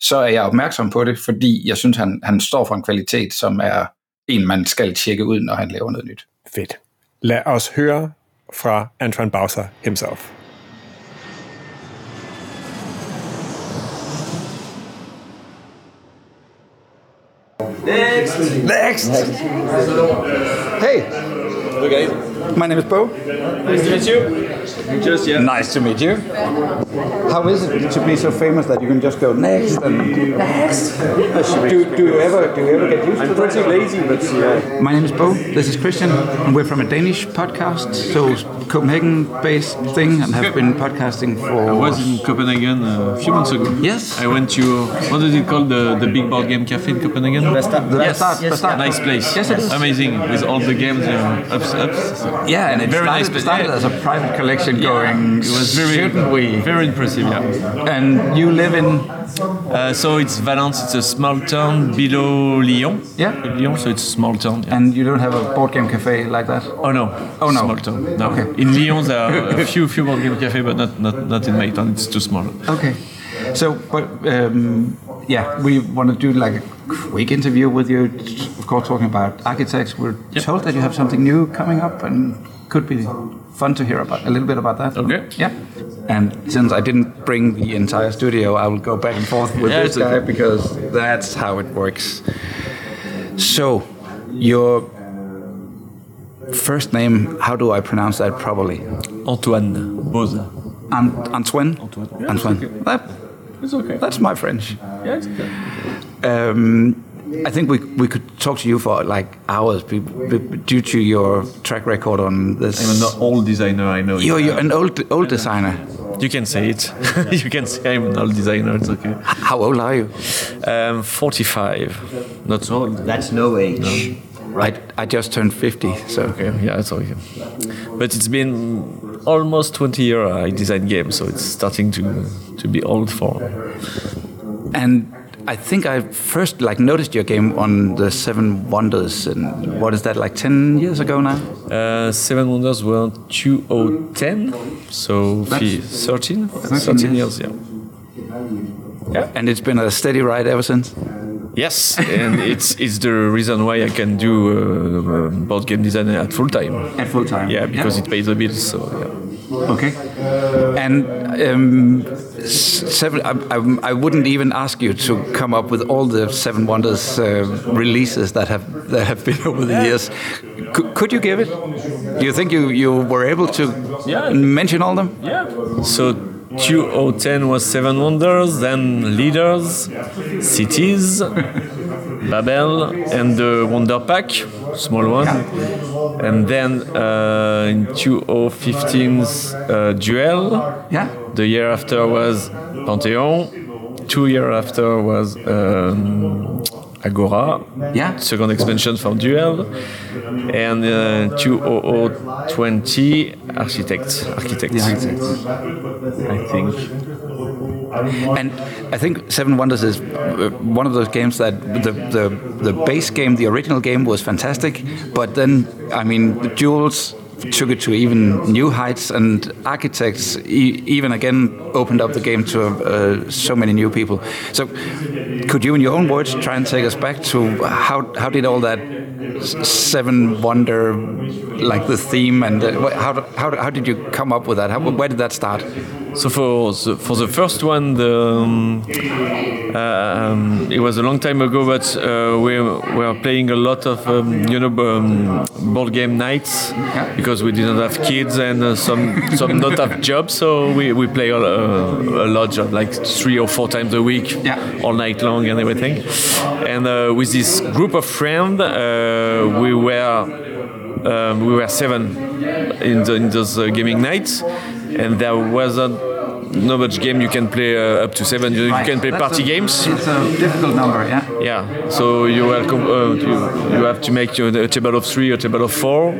så er jeg opmærksom på det, fordi jeg synes, han, han står for en kvalitet, som er en, man skal tjekke ud, når han laver noget nyt. Fedt. Lad os høre fra Antoine Bowser himself. Next. Next. Hey. Okay. My name is Bo. Nice to meet you. Just yeah. Nice to meet you. How is it to be so famous that you can just go next and next? Do, do you ever do you ever get used I'm to pretty that? lazy, but yeah. My name is Bo. This is Christian, and we're from a Danish podcast, so Copenhagen-based thing, and have been podcasting for. I was in Copenhagen a few months ago. Yes. I went to what is it called the the Big Board Game Cafe in Copenhagen. The yes, Bastard- Bastard. nice place. Yes, it is. Amazing with all the games uh, ups ups. Yeah, and it Very started, nice, but- started yeah. as a private collection going. It was very Shouldn't we? very impressive. Yeah. And you live in. Uh, so it's Valence. It's a small town below Lyon. Yeah. Lyon. So it's a small town. Yeah. And you don't have a board game cafe like that? Oh no! Oh, no. Small town. No. Okay. In Lyon there are a few few board game cafe, but not not not in my town. It's too small. Okay. So, but um, yeah, we want to do like a quick interview with you. Of course, talking about architects. We're Yep. told that you have something new coming up, and could be fun to hear about a little bit about that. Okay. Yeah. And since I didn't bring the entire studio, I will go back and forth with Yeah, this guy because that's how it works. So, your first name, how do I pronounce that properly? Antoine Boza. Ant- Antoine? Antoine. Yeah, Antoine. It's okay. That, It's okay. that's my French. Yeah, it's okay. um, I think we we could talk to you for like hours be, be, due to your track record on this. I'm an old designer, I know. You're, you're an old old designer. You can say it. you can say I'm an old designer. It's okay. How old are you? Um, 45. Not so old. That's no age. Right. I, I just turned 50, so Okay, yeah, it's okay. But it's been almost 20 years I design games, so it's starting to to be old for. and I think I first like noticed your game on the Seven Wonders, and what is that like 10 years ago now? Uh, Seven Wonders were 2010, so fi- 13, 13 years, yeah. yeah. And it's been a steady ride ever since. Yes, and it's it's the reason why I can do uh, board game design at full time. At full time. Yeah, because it pays the bills. So yeah. Okay. And um, seven, I, I, I wouldn't even ask you to come up with all the Seven Wonders uh, releases that have that have been over the years. Could, could you give it? Do you think you, you were able to Yeah. mention all them? Yeah. So 2010 was Seven Wonders, then Leaders, Cities, Babel, and the Wonder Pack, small one. And then uh, in 2015's uh, Duel. Yeah. The year after was Pantheon. Two year after was um, Agora. Yeah. Second expansion for Duel. And uh, 2020 Architect. Architect. I think. And I think Seven Wonders is uh, one of those games that the, the the base game, the original game, was fantastic. But then, I mean, the Jewels took it to even new heights, and Architects e- even again opened up the game to uh, so many new people. So, could you, in your own words, try and take us back to how how did all that Seven Wonder, like the theme, and uh, how how how did you come up with that? How, where did that start? So for the, for the first one, the, um, um, it was a long time ago, but uh, we were playing a lot of um, you know um, board game nights because we didn't have kids and uh, some some not have jobs, so we, we play a, a, a lot, of, like three or four times a week, Yeah. all night long and everything. And uh, with this group of friends, uh, we were um, we were seven in, the, in those uh, gaming nights, and there wasn't not much game you can play uh, up to seven. You, you can play party games. It's a difficult number, yeah. Yeah, so you welcome. Uh, you, you have to make your, a table of three or table of four.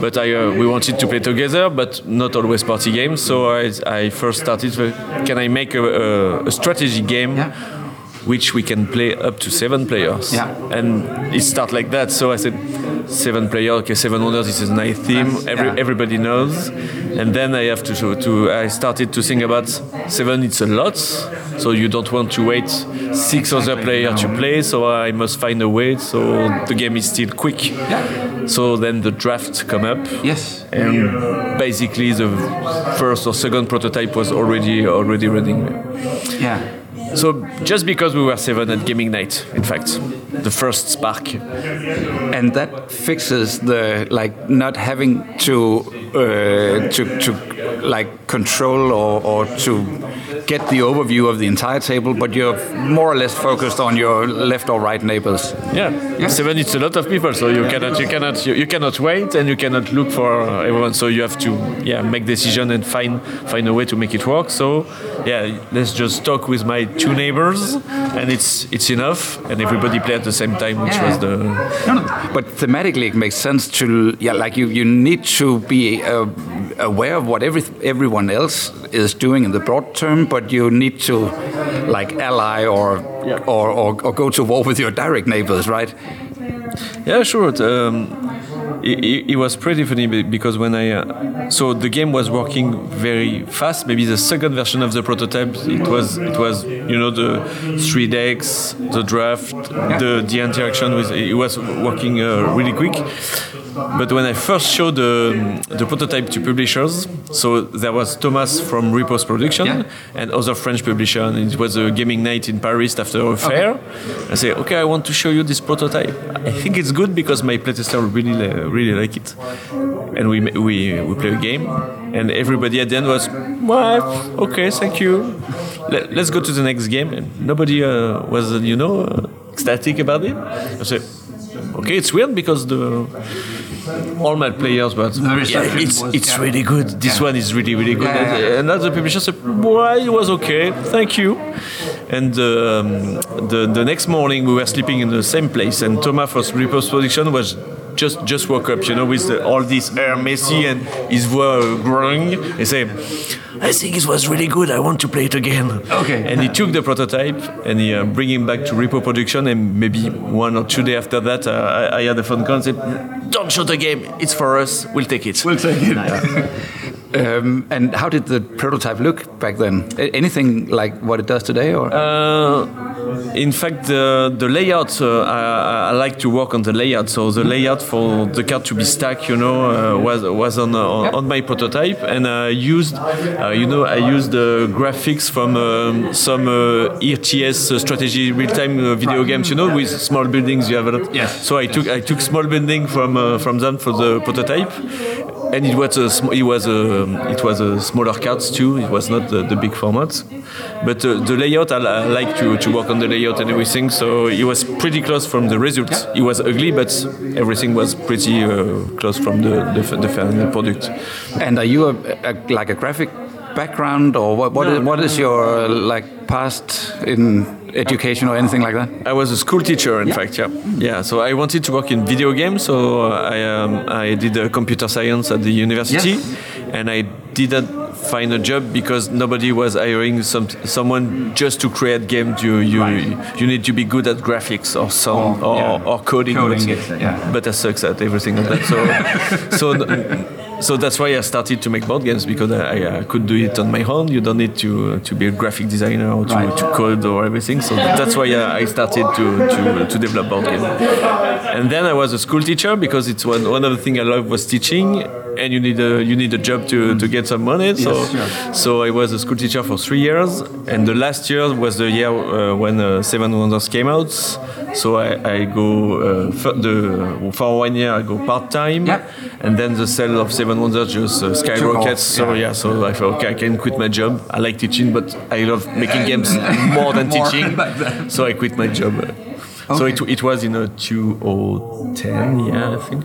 But I uh, we wanted to play together, but not always party games. So I, I first started. With, can I make a, a, a strategy game? Yeah. Which we can play up to seven players, Yeah. and it started like that. So I said, seven player, okay, seven wonders. This is a nice theme. Every, yeah. Everybody knows, and then I have to to, to I started to think about seven. It's a lot, so you don't want to wait six other players to play. So I must find a way so the game is still quick. Yeah. So then the draft come up. Yes. And basically the first or second prototype was already already running. Yeah. So just because we were seven at gaming night, in fact, the first spark. and that fixes the like not having to uh, to to like control or, or to get the overview of the entire table, but you're more or less focused on your left or right neighbors. Yeah. seven. It's a lot of people, so you cannot you cannot you, you cannot wait and you cannot look for everyone. So you have to yeah make decision and find find a way to make it work. So yeah, let's just talk with my two neighbors, and it's it's enough, and everybody play at the same time, which was the No, no. But thematically, it makes sense to yeah, like you you need to be uh, aware of what every everyone else is doing in the broad term, but you need to like ally or or, or or go to war with your direct neighbors, right? Yeah, sure. Um, it, it- was pretty funny because when I uh, so the game was working very fast. Maybe the second version of the prototype, it was it was you know the three decks, the draft, the the interaction with it was working uh, really quick. But when I first showed the, the prototype to publishers, so there was Thomas from Repos Production Yeah. and other French publisher, and it was a gaming night in Paris after a fair. I say, okay, I want to show you this prototype. I think it's good because my playtester really really like it, and we we we play a game, and everybody at the end was, well, okay, thank you. let, us go to the next game. And nobody uh, was, you know, uh, ecstatic about it. I said, okay, it's weird because the all my players, but yeah, it's it's really good. This one is really really good. And, and the publisher said, well, it was okay, thank you. And um, the the next morning we were sleeping in the same place, and Thomas for repost production was. Just, just woke up, you know, with the, all this air messy and his voice growing. He said, "I think it was really good. I want to play it again." Okay. And he took the prototype and he uh, bring him back to repo production. And maybe one or two days after that, uh, I, I had a phone call and said, "Don't show the game. It's for us. We'll take it." We'll take it. um, and how did the prototype look back then? Anything like what it does today, or Uh, in fact, the, the layout, uh, I, I like to work on the layout. So the layout for the card to be stacked, you know, uh, was was on uh, on my prototype, and I used, uh, you know, I used the graphics from um, some uh, RTS uh, strategy real-time uh, video games, you know, with small buildings. You have a lot. Yes. So I took I took small building from uh, from them for the prototype. And it was a sm- it was a it was a smaller cards too. It was not the, the big format, but uh, the layout I, I like to, to work on the layout and everything. So it was pretty close from the result. It was ugly, but everything was pretty uh, close from the the, the final product. and are you a, a like a graphic background, or what? What, No. is, what is your uh, like past in education or anything like that? I was a school teacher, in fact. Yeah, yeah. So I wanted to work in video games, so I um, I did uh, computer science at the university, Yes. and I didn't find a job because nobody was hiring some someone just to create games. You you you need to be good at graphics or sound Or, or, yeah. or coding. Coding, but, yeah. but I sucks at everything of that. So so. So that's why I started to make board games because I, I could do it on my own. You don't need to to be a graphic designer or to, Right. to code or everything. So that's why I, I started to, to, to develop board games. And then I was a school teacher because it's one, one of the things I love was teaching. And you need a you need a job to, to get some money. So so I was a school teacher for three years. And the last year was the year uh, when uh, Seven Wonders came out. So I, I go uh, for, the, for one year I go part time. Yeah. And then the sale of Seven Wonders just uh, skyrockets. So yeah. yeah, so I thought, okay, I can quit my job. I like teaching, but I love making games more than More teaching. So I quit my job. So it, it was in a 2010, yeah, I think.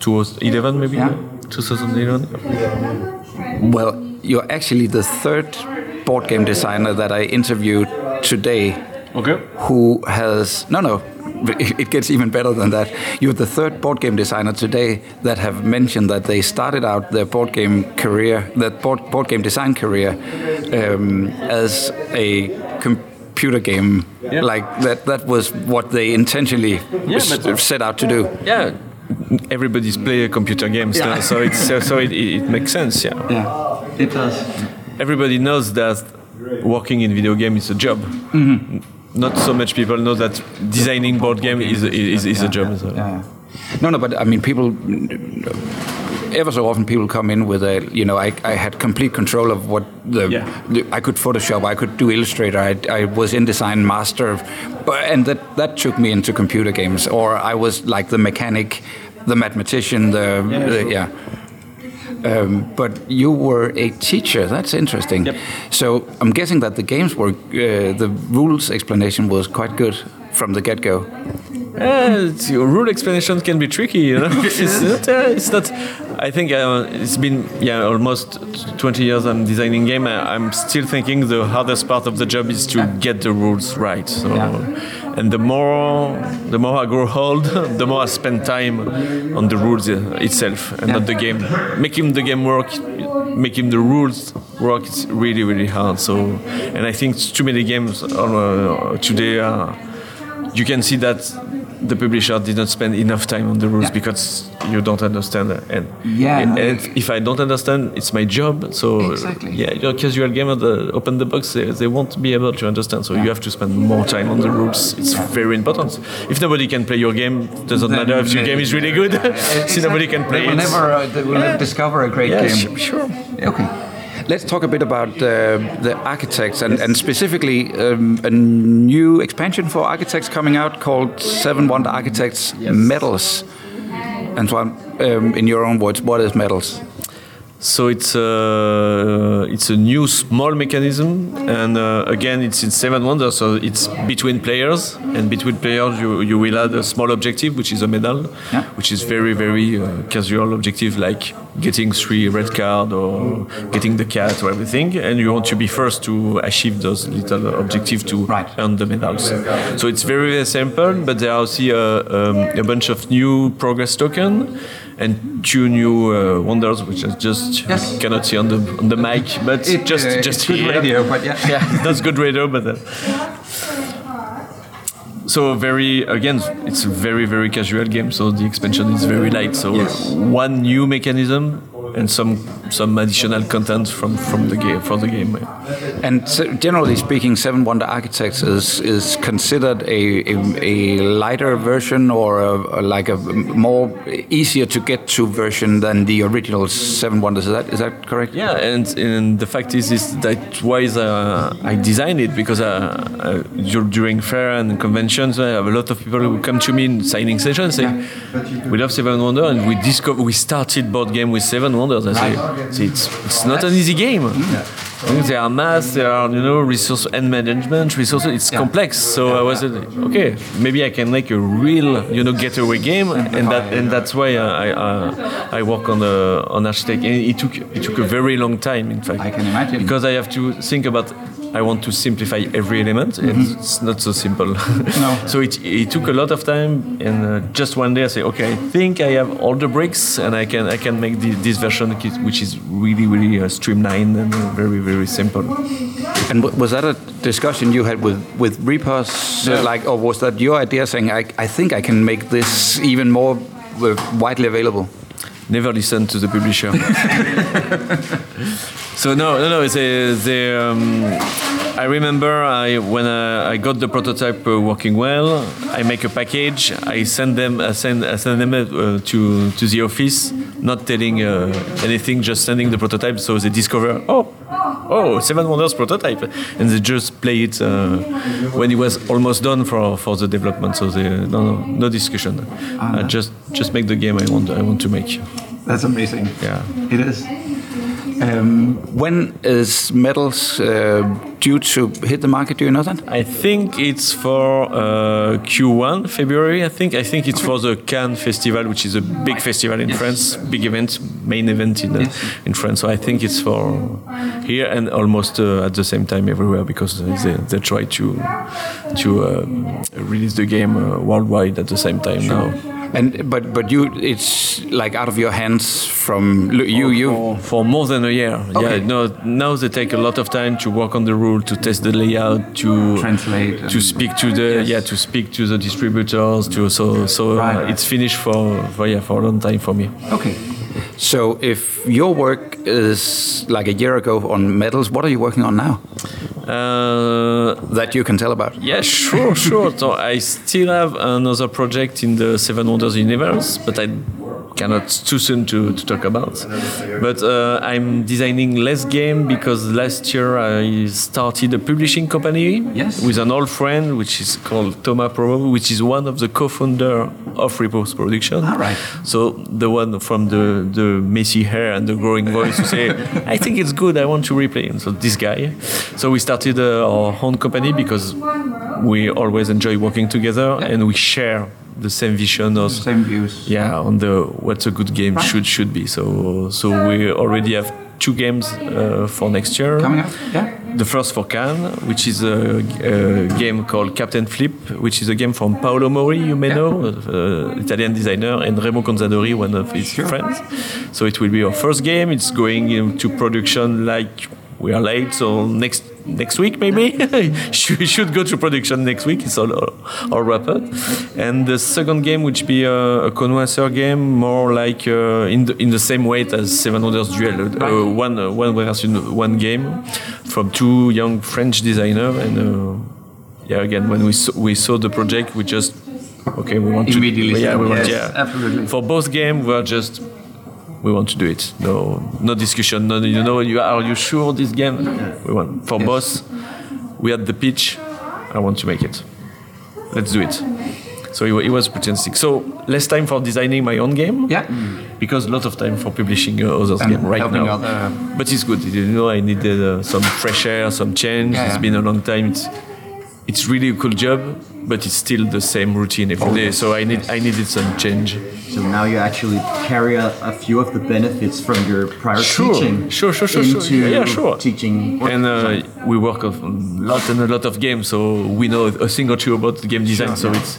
2011 maybe? Yeah. 2011. Well, you're actually the third board game designer that I interviewed today Okay. who has no no it gets even better than that you're the third board game designer today that have mentioned that they started out their board game career that board, board game design career um, as a computer game Yeah. like that that was what they intentionally s- set out to do Yeah. Everybody's play computer games Yeah. now, so it's so, so it, it makes sense. Yeah. yeah it does Everybody knows that working in video game is a job. Mm-hmm. Not so much people know that designing board game is is, is a job. So. Yeah. No, no, but I mean, people. Ever so often, people come in with a, you know, I, I had complete control of what the, Yeah. the- I could Photoshop, I could do Illustrator, I, I was InDesign master, but and that that took me into computer games, or I was like the mechanic, the mathematician, the the- yeah. Um, but you were a teacher. That's interesting. Yep. So I'm guessing that the games were uh, the rules explanation was quite good from the get go. Uh, it's- your rule explanation can be tricky, you know. it's, not, uh, it's not. I think uh, it's been yeah almost 20 years I'm designing game. I, I'm still thinking the hardest part of the job is to get the rules right. So, and the more the more I grow old, the more I spend time on the rules uh, itself and not the game. Making the game work, making the rules work is really really hard. So, and I think too many games uh, today are you can see that the publisher did not spend enough time on the rules Yeah. because you don't understand and Yeah. and if, if I don't understand it's my job so Exactly. yeah your casual gamer the open the box they, they won't be able to understand so you have to spend more time on the rules it's very important if nobody can play your game doesn't matter if your game is really good see nobody can play They will it never, uh, they will never discover a great yeah, game. sure, sure. Okay. Let's talk a bit about uh, the architects and, and specifically um, a new expansion for architects coming out called Seven Wonder Architects Metals. And so, um, in your own words, what is metals? So it's a it's a new small mechanism, and uh, again it's in Seven Wonders, so it's between players, and between players you, you will add a small objective, which is a medal, Yeah. which is very very uh, casual objective like getting three red card or getting the cat or everything, and you want to be first to achieve those little objectives to Right. earn the medals. So it's very, very simple, but there are also uh, um, a bunch of new progress token and two new uh, wonders, which I just Yes. cannot see on the on the mic, but It, just uh, just good here. radio, but yeah. yeah, that's good radio, but. Uh, so very again, it's a very very casual game. So the expansion is very light. So Yes. one new mechanism and some some additional content from from the game for the game. And so generally speaking, Seven Wonder Architects is is considered a a, a lighter version or a, like a more easier to get to version than the original Seven Wonders. Is that is that correct? Yeah, and, and the fact is, is that why uh, I designed it because uh, uh, dur- during fair and conventions, I have a lot of people who come to me in signing sessions say, "We love Seven Wonders, and we discover we started board game with Seven Wonders." I say, say it's it's not an easy game. There are math, there are you know resource and management resources. It's complex. So I was uh, okay. Maybe I can make a real you know getaway game, and that and that's why I I, I work on the on architect. And it took it took a very long time, in fact. I can imagine. because I have to think about. I want to simplify every element, and it's not so simple. No. so it, it took a lot of time, and uh, just one day I say, okay, I think I have all the bricks, and I can I can make the, this version which is really really uh, streamlined and uh, very very simple. And w- was that a discussion you had with with Repos, uh, like, or was that your idea saying, I, I think I can make this even more uh, widely available? Never listen to the publisher. so no, no, no. The, um, I remember I when uh, I got the prototype uh, working well. I make a package. I send them. I send. I send them uh, to to the office, not telling uh, anything, just sending the prototype. So they discover. Oh, oh, Seven Wonders prototype, and they just play it uh, when it was almost done for for the development. So they, no, no, no discussion. I just just make the game I want. I want to make. That's amazing. Yeah. It is. Um, when is Metals uh, due to hit the market? Do you know that? I think it's for uh, Q1 February. I think I think it's for the Cannes Festival, which is a big festival in France, big event, main event in uh, in France. So I think it's for here and almost uh, at the same time everywhere because they, they try to to um, release the game uh, worldwide at the same time now. And but but you, it's like out of your hands from lo- you you. for, for more than a year. Okay. Yeah, no, now they take a lot of time to work on the rule, to test the layout, to Translate to speak to the yeah, to speak to the distributors. To so so Right, uh, right. it's finished for, for yeah for a long time for me. Okay. So if your work is like a year ago on metals, what are you working on now Uh, that you can tell about? Yeah, sure, sure. So I still have another project in the Seven Wonders universe, but I cannot too soon to, to talk about. But uh, I'm designing less game because last year I started a publishing company Yes. with an old friend, which is called Thomas Provo, which is one of the co-founder of Repos Production. All right. So the one from the, the messy hair and the growing voice who say, I think it's good, I want to replay. And so this guy. So we started uh, our own company because we always enjoy working together and we share the same vision of Same views. yeah on the what's a good game should should be. So so we already have two games uh, for next year. Coming up. Yeah. The first for Cannes, which is a, a game called Captain Flip, which is a game from Paolo Mori, you may Yeah. know, uh, Italian designer, and Remo Conzadori, one of his friends. So it will be our first game. It's going into production like we are late, so next next week maybe should should go to production next week. It's all all wrapped up. And the second game, which be a, a connoisseur game, more like uh, in the in the same weight as Seven Wonders Duel, uh, one uh, one version, one game from two young French designers. And uh, yeah, again, when we saw, we saw the project, we just okay, we want Immediately to yeah, we want, yes, yeah. absolutely. For both games, we are just we want to do it. No, no discussion. No, you know, you are you sure this game? We want for both. We had the pitch. I want to make it. Let's do it. So it, it was pretty interesting. So less time for designing my own game. Yeah. Because a lot of time for publishing uh, others' And game right now. other- But it's good. You know, I needed uh, some fresh air, some change. Yeah, It's yeah. been a long time. It's it's really a cool job, but it's still the same routine every day. So I need I needed some change. So now you actually carry a, a few of the benefits from your prior Sure, teaching sure, sure, sure, into sure. Yeah, sure. teaching. And uh, we work on a lot and a lot of games, so we know a thing or two about the game design. so it's,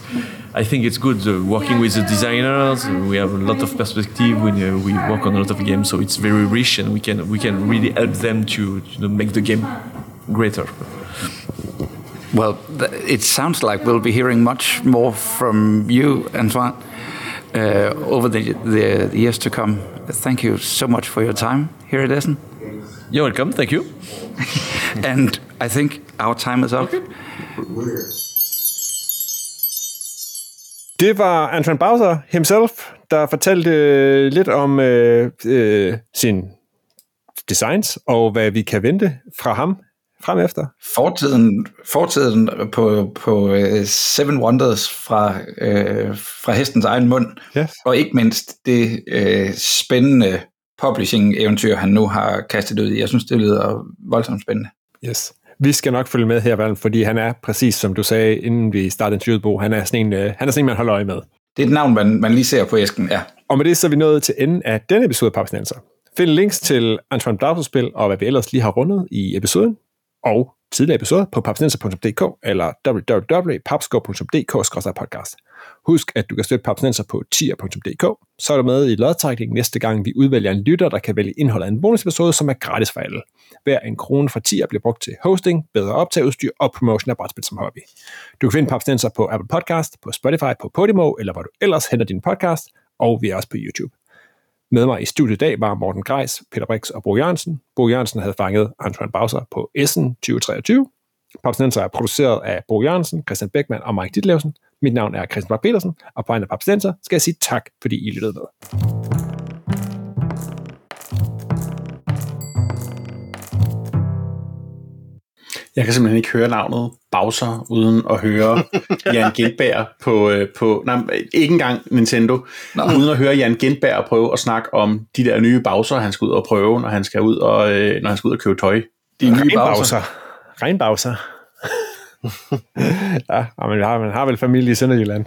I think it's good uh, working with the designers. We have a lot of perspective when uh, we work on a lot of games, so it's very rich, and we can we can really help them to you know, make the game greater. Well, it sounds like we'll be hearing much more from you, Antoine, uh, over the, the years to come. Thank you so much for your time here at Essen. You're welcome. Thank you. And I think our time is up. Det var Antoine Bowser himself, der fortalte øh, lidt om øh, øh, sin designs og hvad vi kan vente fra ham frem efter. Fortiden, fortiden på, på uh, Seven Wonders fra, uh, fra hestens egen mund, Yes. og ikke mindst det uh, spændende publishing-eventyr, han nu har kastet ud i. Jeg synes, det lyder voldsomt spændende. Yes. Vi skal nok følge med her, Valm, fordi han er præcis som du sagde, inden vi startede interviewet, Bo, han er sådan en, øh, han er sådan en, man holder øje med. Det er et navn, man, man lige ser på æsken, ja. Og med det så er vi nået til enden af denne episode af Papsnenser. Find links til Antoine spil og hvad vi ellers lige har rundet i episoden, og tidligere episoder på papsnenser.dk eller www.papsko.dk-podcast. Husk, at du kan støtte Papsnenser på tier.dk, så er du med i lodtrækningen næste gang, vi udvælger en lytter, der kan vælge indholdet af en bonusepisode, som er gratis for alle. Hver en krone fra tier bliver brugt til hosting, bedre optageudstyr og promotion af brætspil som hobby. Du kan finde Papsnenser på Apple Podcast, på Spotify, på Podimo, eller hvor du ellers henter din podcast, og vi er også på YouTube. Med mig i studiet i dag var Morten Greis, Peter Brix og Bo Jørgensen. Bo Jørgensen havde fanget Antoine Bowser på Essen 2023. Papsnenser er produceret af Bo Jørgensen, Christian Beckmann og Mike Ditlevsen. Mit navn er Christian Bak petersen og på vegne af Papsnenser skal jeg sige tak, fordi I lyttede med. Jeg kan simpelthen ikke høre navnet Bowser, uden at høre Jan Gindberg på, øh, på nej, ikke engang Nintendo, Nå. uden at høre Jan Gindberg prøve at snakke om de der nye Bowser, han skal ud og prøve, når han skal ud og, øh, når han skal ud og købe tøj. De nye Regnbowser. Regnbowser. ja, og man har, man har vel familie i Sønderjylland.